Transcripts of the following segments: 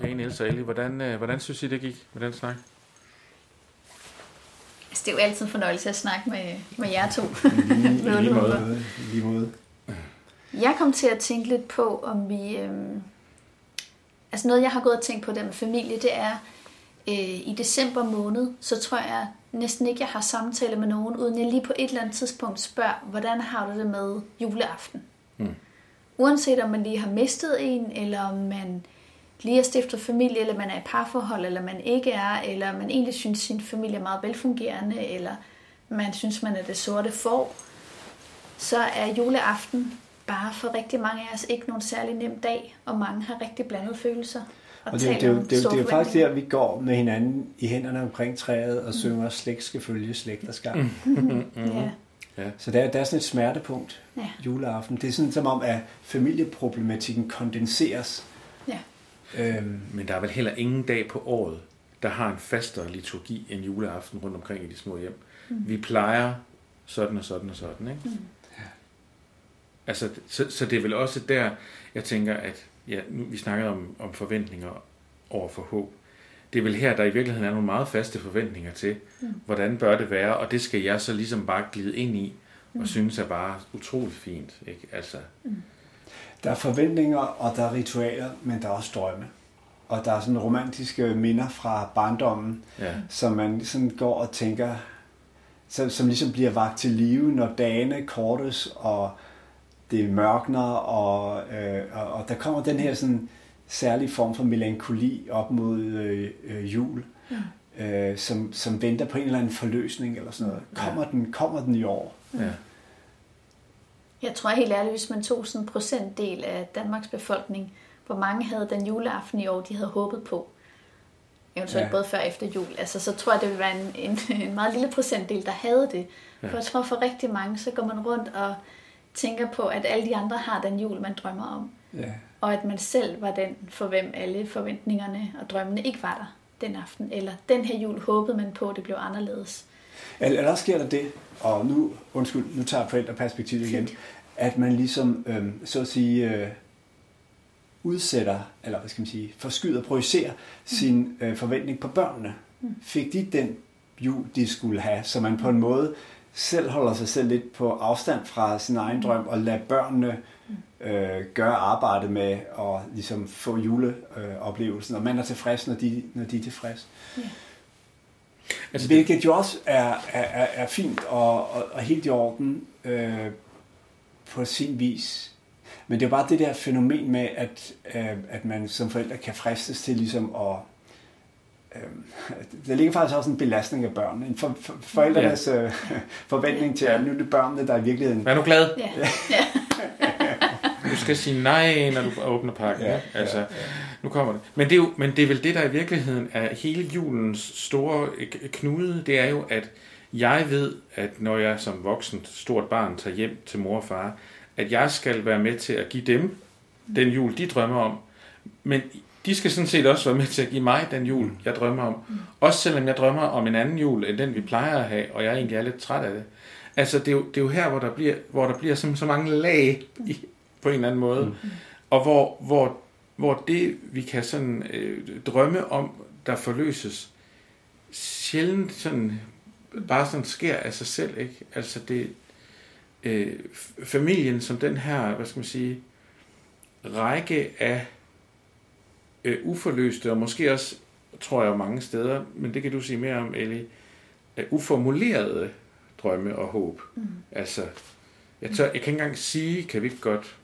Okay, Niels og Ellie, hvordan, øh, hvordan synes I, det gik med den snak? Altså, det er jo altid en fornøjelse at snakke med, med jer to. Lige, lige måde. Lige måde. Jeg kom til at tænke lidt på, om vi... Øhm, altså noget, jeg har gået og tænkt på der med familie, det er, øh, i december måned, så tror jeg næsten ikke, jeg har samtale med nogen, uden jeg lige på et eller andet tidspunkt spørger, hvordan har du det med juleaften? Mm. Uanset om man lige har mistet en, eller om man lige har stiftet familie, eller man er i parforhold, eller man ikke er, eller man egentlig synes, sin familie er meget velfungerende, eller man synes, man er det sorte får, så er juleaften bare for rigtig mange af os ikke nogen særlig nem dag, og mange har rigtig blandede følelser. Og, og det, det, det, det, det, det er jo faktisk der, vi går med hinanden i hænderne omkring træet og mm. synger slægt skal følge slægters gang. Mm. ja. Ja. Så der, der er sådan et smertepunkt ja. juleaften. Det er sådan som om, at familieproblematikken kondenseres. Ja. Øhm. Men der er vel heller ingen dag på året, der har en fastere liturgi end juleaften rundt omkring i de små hjem. Mm. Vi plejer sådan og sådan og sådan, ikke? Mm. Ja. Altså, så, så det er vel også der, jeg tænker, at ja, nu, vi snakker om, om forventninger over for håb. Det er vel her, der i virkeligheden er nogle meget faste forventninger til, mm. hvordan bør det være, og det skal jeg så ligesom bare glide ind i, og mm. synes er bare utroligt fint. Ikke? Altså. Mm. Der er forventninger, og der er ritualer, men der er også drømme. Og der er sådan romantiske minder fra barndommen, ja. som man sådan går og tænker, som, som ligesom bliver vagt til live, når dagene kortes, og det mørkner, og, øh, og, og der kommer den her sådan særlig form for melankoli op mod øh, øh, jul, mm. øh, som, som venter på en eller anden forløsning eller sådan noget. Kommer, ja. den, kommer den i år? Ja. Jeg tror helt ærligt, hvis man tog sådan en procentdel af Danmarks befolkning, hvor mange havde den juleaften i år, de havde håbet på, eventuelt ja. både før og efter jul, altså, så tror jeg, det ville være en, en, en meget lille procentdel, der havde det. Ja. For jeg tror, for rigtig mange, så går man rundt og tænker på, at alle de andre har den jul, man drømmer om. Ja. Og at man selv var den, for hvem alle forventningerne og drømmene ikke var der den aften. Eller den her jul håbede man på, at det blev anderledes. Eller sker der det, og nu, undskyld, nu tager forældreperspektivet igen, at man ligesom, øhm, så at sige, øh, udsætter, eller hvad skal man sige, forskyder, projicerer mm. sin øh, forventning på børnene. Mm. Fik de den jul, de skulle have, så man på en måde selv holder sig selv lidt på afstand fra sin egen mm. drøm, og lader børnene øh, gøre arbejdet med at ligesom få juleoplevelsen, og man er tilfreds, når de, når de er tilfreds. Ja. Altså, Hvilket jo også er, er, er fint og, og, og helt i orden øh, på sin vis. Men det er bare det der fænomen med, at, øh, at man som forældre kan fristes til ligesom at øh, der ligger faktisk også en belastning af børn. En for, for, forældrenes ja. øh, forventning til, at nu er det børnene, der i virkeligheden... Er du glad? Ja. ja. Skal sige nej, når du åbner pakken. Ja, altså, ja, ja. Nu kommer det. Men det, er jo, men det er vel det, der i virkeligheden er hele julens store knude. Det er jo, at jeg ved, at når jeg som voksen stort barn tager hjem til mor og far, at jeg skal være med til at give dem den jul, de drømmer om. Men de skal sådan set også være med til at give mig den jul, jeg drømmer om. Mm. Også selvom jeg drømmer om en anden jul, end den vi plejer at have, og jeg egentlig er lidt træt af det. Altså, det er jo, det er jo her, hvor der bliver, hvor der bliver så, så mange lag i, på en eller anden måde. Mm. Og hvor, hvor, hvor det, vi kan sådan øh, drømme om, der forløses, sjældent sådan, bare sådan sker af sig selv, ikke? Altså det, øh, familien som den her, hvad skal man sige, række af øh, uforløste, og måske også, tror jeg, mange steder, men det kan du sige mere om, Ellie, øh, uformulerede drømme og håb. Mm. Altså, jeg, tør, jeg kan ikke engang sige, kan vi ikke godt,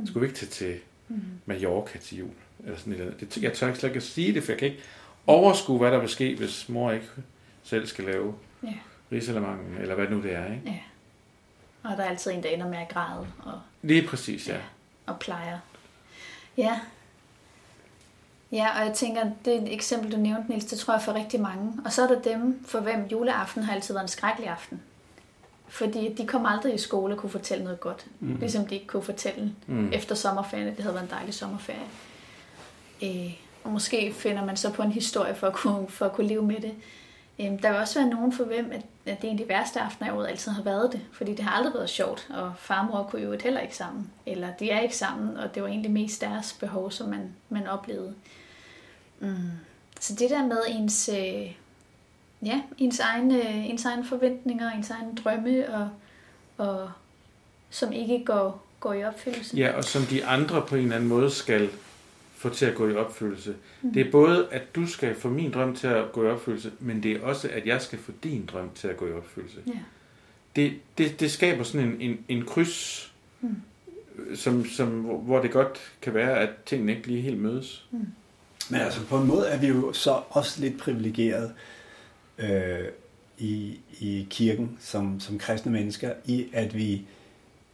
mm. skulle vi ikke tage til mm. Mallorca til jul? Eller sådan noget. Det, jeg tør ikke slet ikke sige det, for jeg kan ikke overskue, hvad der vil ske, hvis mor ikke selv skal lave ja. risalemangen, eller hvad nu det er. Ikke? Ja. Og der er altid en, der ender med at græde. Og, Lige præcis, ja. ja. Og plejer. Ja, Ja, og jeg tænker, det er et eksempel, du nævnte, Niels, det tror jeg for rigtig mange. Og så er der dem, for hvem juleaften har altid været en skrækkelig aften. Fordi de kom aldrig i skole og kunne fortælle noget godt. Mm. Ligesom de ikke kunne fortælle mm. efter sommerferien, at det havde været en dejlig sommerferie. Øh, og måske finder man så på en historie for at kunne, for at kunne leve med det. Øh, der vil også være nogen for hvem, at, at det er en af de værste aftener i året altid har været det. Fordi det har aldrig været sjovt, og far og mor kunne jo heller ikke sammen. Eller de er ikke sammen, og det var egentlig mest deres behov, som man, man oplevede. Mm. Så det der med ens, øh, ja, ens, egne, ens egne forventninger, ens egne drømme, og, og som ikke går, går i opfyldelse. Ja, og som de andre på en eller anden måde skal få til at gå i opfyldelse. Mm. Det er både, at du skal få min drøm til at gå i opfyldelse, men det er også, at jeg skal få din drøm til at gå i opfyldelse. Ja. Det, det, det skaber sådan en, en, en kryds, mm. som, som, hvor det godt kan være, at tingene ikke lige helt mødes. Mm. Men altså på en måde er vi jo så også lidt privilegeret øh, i, i kirken som, som kristne mennesker, i at vi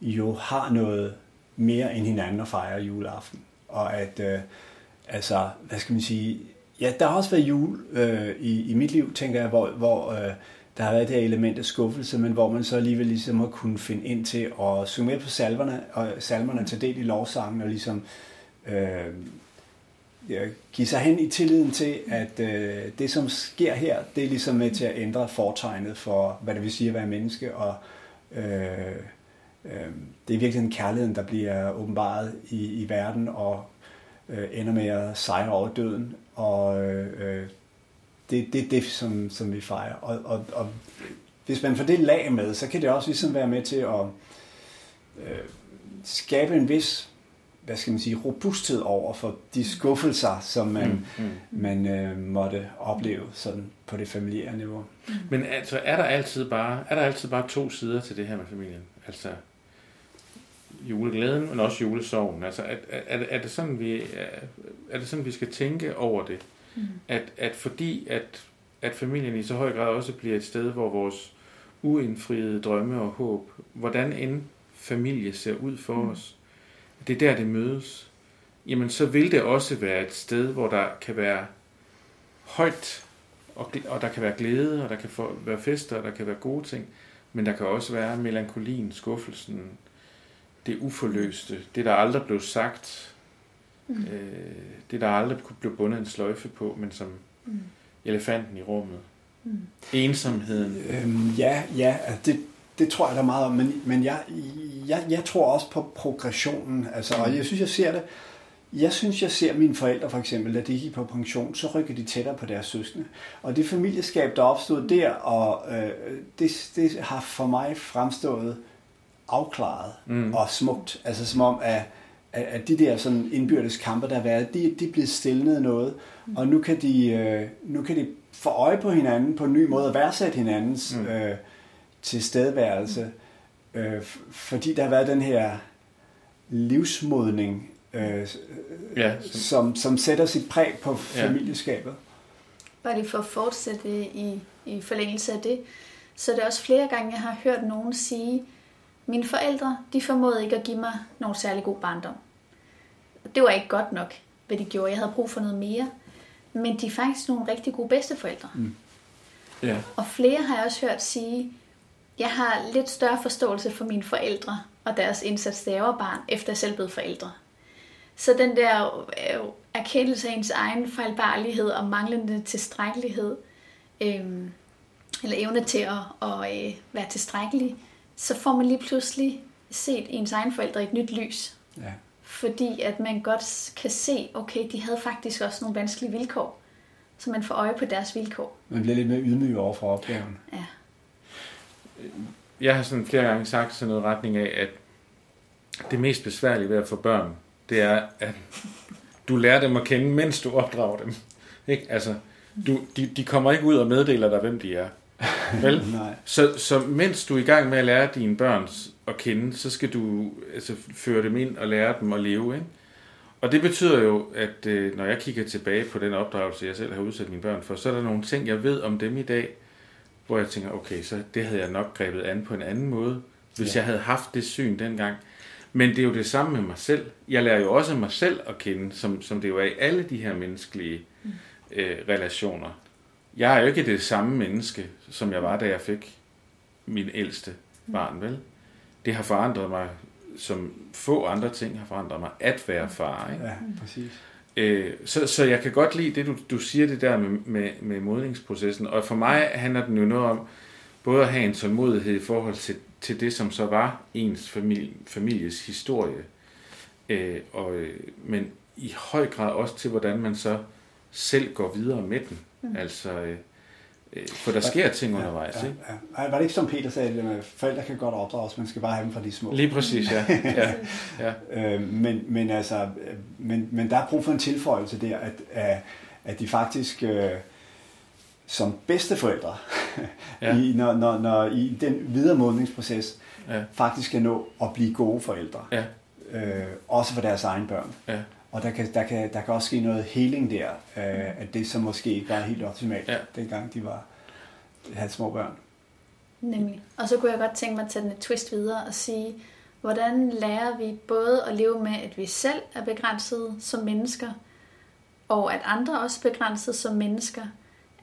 jo har noget mere end hinanden at fejre juleaften. Og at, øh, altså, hvad skal man sige, ja, der har også været jul øh, i, i mit liv, tænker jeg, hvor, hvor øh, der har været det her element af skuffelse, men hvor man så alligevel ligesom har kunnet finde ind til at synge med på salverne, og salmerne tage del i lovsangen, og ligesom øh, give sig hen i tilliden til, at øh, det, som sker her, det er ligesom med til at ændre fortegnet for, hvad det vil sige at være menneske, og øh, øh, det er virkelig en kærligheden, der bliver åbenbaret i, i verden, og øh, ender med at sejre over døden, og øh, det er det, det, som, som vi fejrer. Og, og, og hvis man får det lag med, så kan det også ligesom være med til at øh, skabe en vis hvad skal man sige, robusthed over for de skuffelser, som man, mm, mm. man øh, måtte opleve sådan på det familiære niveau. Mm. Men altså, er der altid bare, er der altid bare to sider til det her med familien? Altså juleglæden, men også julesorgen. Altså, er, er, er, det sådan, vi, er, er det sådan, vi skal tænke over det? Mm. At, at fordi at, at familien i så høj grad også bliver et sted, hvor vores uindfriede drømme og håb, hvordan en familie ser ud for mm. os, det er der, det mødes, jamen så vil det også være et sted, hvor der kan være højt, og, og der kan være glæde, og der kan være fester, og der kan være gode ting, men der kan også være melankolien, skuffelsen, det uforløste, det der aldrig blev sagt, mm. øh, det der aldrig kunne blive bundet en sløjfe på, men som mm. elefanten i rummet. Mm. Ensomheden. Øhm, ja, ja, det, det tror jeg der meget om, men, men jeg, jeg, jeg tror også på progressionen, altså, og jeg synes, jeg ser det, jeg synes, jeg ser mine forældre for eksempel, da de gik på pension, så rykker de tættere på deres søskende. Og det familieskab, der opstod der, og øh, det, det har for mig fremstået afklaret mm. og smukt. Altså som om, at, at de der sådan indbyrdes kampe, der har været, de, de er blevet stilnet noget, mm. og nu kan, de, øh, nu kan de få øje på hinanden på en ny måde, og værdsætte hinandens mm. øh, tilstedeværelse, øh, fordi der har været den her livsmodning, øh, ja, som, som, som sætter sit præg på familieskabet. Bare lige for at fortsætte i, i forlængelse af det, så er det også flere gange, jeg har hørt nogen sige, mine forældre, de formåede ikke at give mig nogen særlig god barndom. Det var ikke godt nok, hvad de gjorde. Jeg havde brug for noget mere. Men de er faktisk nogle rigtig gode bedsteforældre. Mm. Yeah. Og flere har jeg også hørt sige, jeg har lidt større forståelse for mine forældre og deres indsats, da jeg var barn, efter jeg selv blev forældre. Så den der øh, erkendelse af ens egen fejlbarlighed og manglende tilstrækkelighed, øh, eller evne til at, at øh, være tilstrækkelig, så får man lige pludselig set ens egen forældre i et nyt lys. Ja. Fordi at man godt kan se, okay, de havde faktisk også nogle vanskelige vilkår, så man får øje på deres vilkår. Man bliver lidt mere ydmyg over for opgaven. Ja. Jeg har sådan flere gange sagt sådan noget retning af, at det mest besværlige ved at få børn, det er, at du lærer dem at kende, mens du opdrager dem. Ikke? Altså, du, de, de kommer ikke ud og meddeler dig, hvem de er. Vel? Nej. Så, så mens du er i gang med at lære dine børn at kende, så skal du altså, føre dem ind og lære dem at leve. Ikke? Og det betyder jo, at øh, når jeg kigger tilbage på den opdragelse, jeg selv har udsat mine børn for, så er der nogle ting, jeg ved om dem i dag, hvor jeg tænker, okay, så det havde jeg nok grebet an på en anden måde, hvis ja. jeg havde haft det syn dengang. Men det er jo det samme med mig selv. Jeg lærer jo også mig selv at kende, som, som det jo er i alle de her menneskelige mm. øh, relationer. Jeg er jo ikke det samme menneske, som jeg var, da jeg fik min ældste barn, vel? Det har forandret mig, som få andre ting har forandret mig, at være far. Ikke? Ja, præcis. Øh, så, så jeg kan godt lide det, du, du siger det der med, med, med modningsprocessen. Og for mig handler den jo noget om både at have en tålmodighed i forhold til, til det, som så var ens familie, families historie. Øh, og, men i høj grad også til, hvordan man så selv går videre med den. Mm. Altså, øh, øh, for der sker ting undervejs. Ja, ikke? ja. Var det ikke som Peter sagde, med, forældre kan godt opdrages, man skal bare have dem fra de små. Lige præcis, ja. ja, ja. Øh, men, men, altså, men, men der er brug for en tilføjelse der, at, at, at de faktisk øh, som bedsteforældre, ja. i, når, når, når i den videre modningsproces, ja. faktisk skal nå at blive gode forældre. Ja. Øh, også for deres egne børn. Ja. Og der kan, der, kan, der kan også ske noget healing der, øh, at det som måske ikke var helt optimalt, ja. dengang de var havde små børn. Nemlig. Og så kunne jeg godt tænke mig at tage den et twist videre og sige, hvordan lærer vi både at leve med, at vi selv er begrænsede som mennesker, og at andre også er begrænsede som mennesker,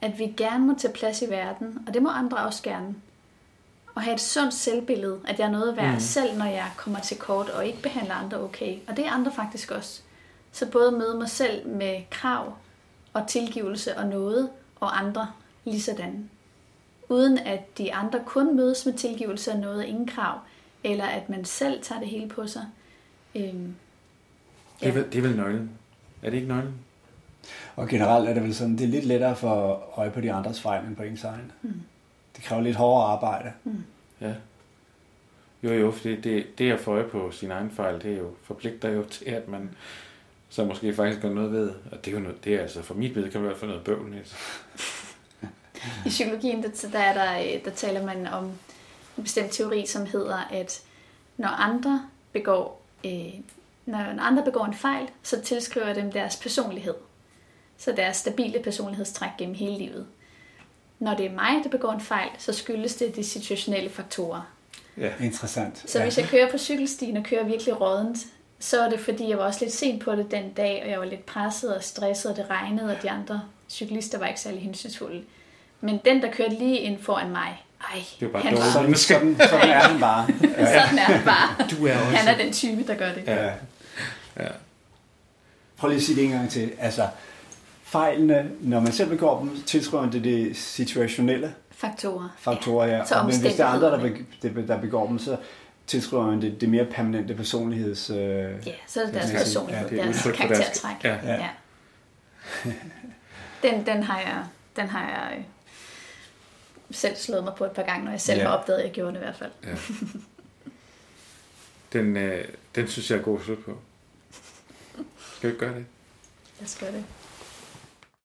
at vi gerne må tage plads i verden, og det må andre også gerne. Og have et sundt selvbillede, at jeg er noget værd mm. selv, når jeg kommer til kort og ikke behandler andre okay. Og det er andre faktisk også. Så både møde mig selv med krav og tilgivelse og noget, og andre lige sådan. Uden at de andre kun mødes med tilgivelse og noget og ingen krav, eller at man selv tager det hele på sig. Øhm, ja. det, er vel, det er vel nøglen. Er det ikke nøglen? Og generelt er det vel sådan, det er lidt lettere for øje på de andres fejl end på ens egen. Mm. Det kræver lidt hårdere arbejde. Mm. Ja. Jo, jo, for det, det, det at få øje på sin egen fejl, det er jo forpligter jo til, at man så måske faktisk gør noget ved. Og det er jo noget, det er altså for mit ved, kan det være for noget bøvl. Næste. I psykologien, der, der, er der, der taler man om en bestemt teori, som hedder, at når andre begår, øh, når andre begår en fejl, så tilskriver dem deres personlighed. Så deres stabile personlighedstræk gennem hele livet. Når det er mig, der begår en fejl, så skyldes det de situationelle faktorer. Ja, interessant. Så ja. hvis jeg kører på cykelstien og kører virkelig rådent, så er det fordi, jeg var også lidt sent på det den dag, og jeg var lidt presset og stresset, og det regnede, og de andre cyklister var ikke særlig hensynsfulde. Men den, der kørte lige ind foran mig, ej, det var bare han var, sådan, sådan, sådan er han bare. Ja. sådan er han bare. Du er også. Han er den type, der gør det. Ja. ja. Prøv lige at sige det en gang til. Altså, fejlene, når man selv begår dem, tilskriver man det det situationelle faktorer. Faktorer, ja. ja. Og, men hvis der er andre, der, der begår dem, så tilskriver man det, det mere permanente personligheds... Øh, ja, så er det deres personlighed, ja, deres karaktertræk. Ja. Ja. ja. den, den har jeg, den har jeg øh, selv slået mig på et par gange, når jeg selv ja. har opdaget, at jeg gjorde det i hvert fald. Ja. den, øh, den synes jeg er god at slutte på. Skal vi gøre det? Lad os gøre det.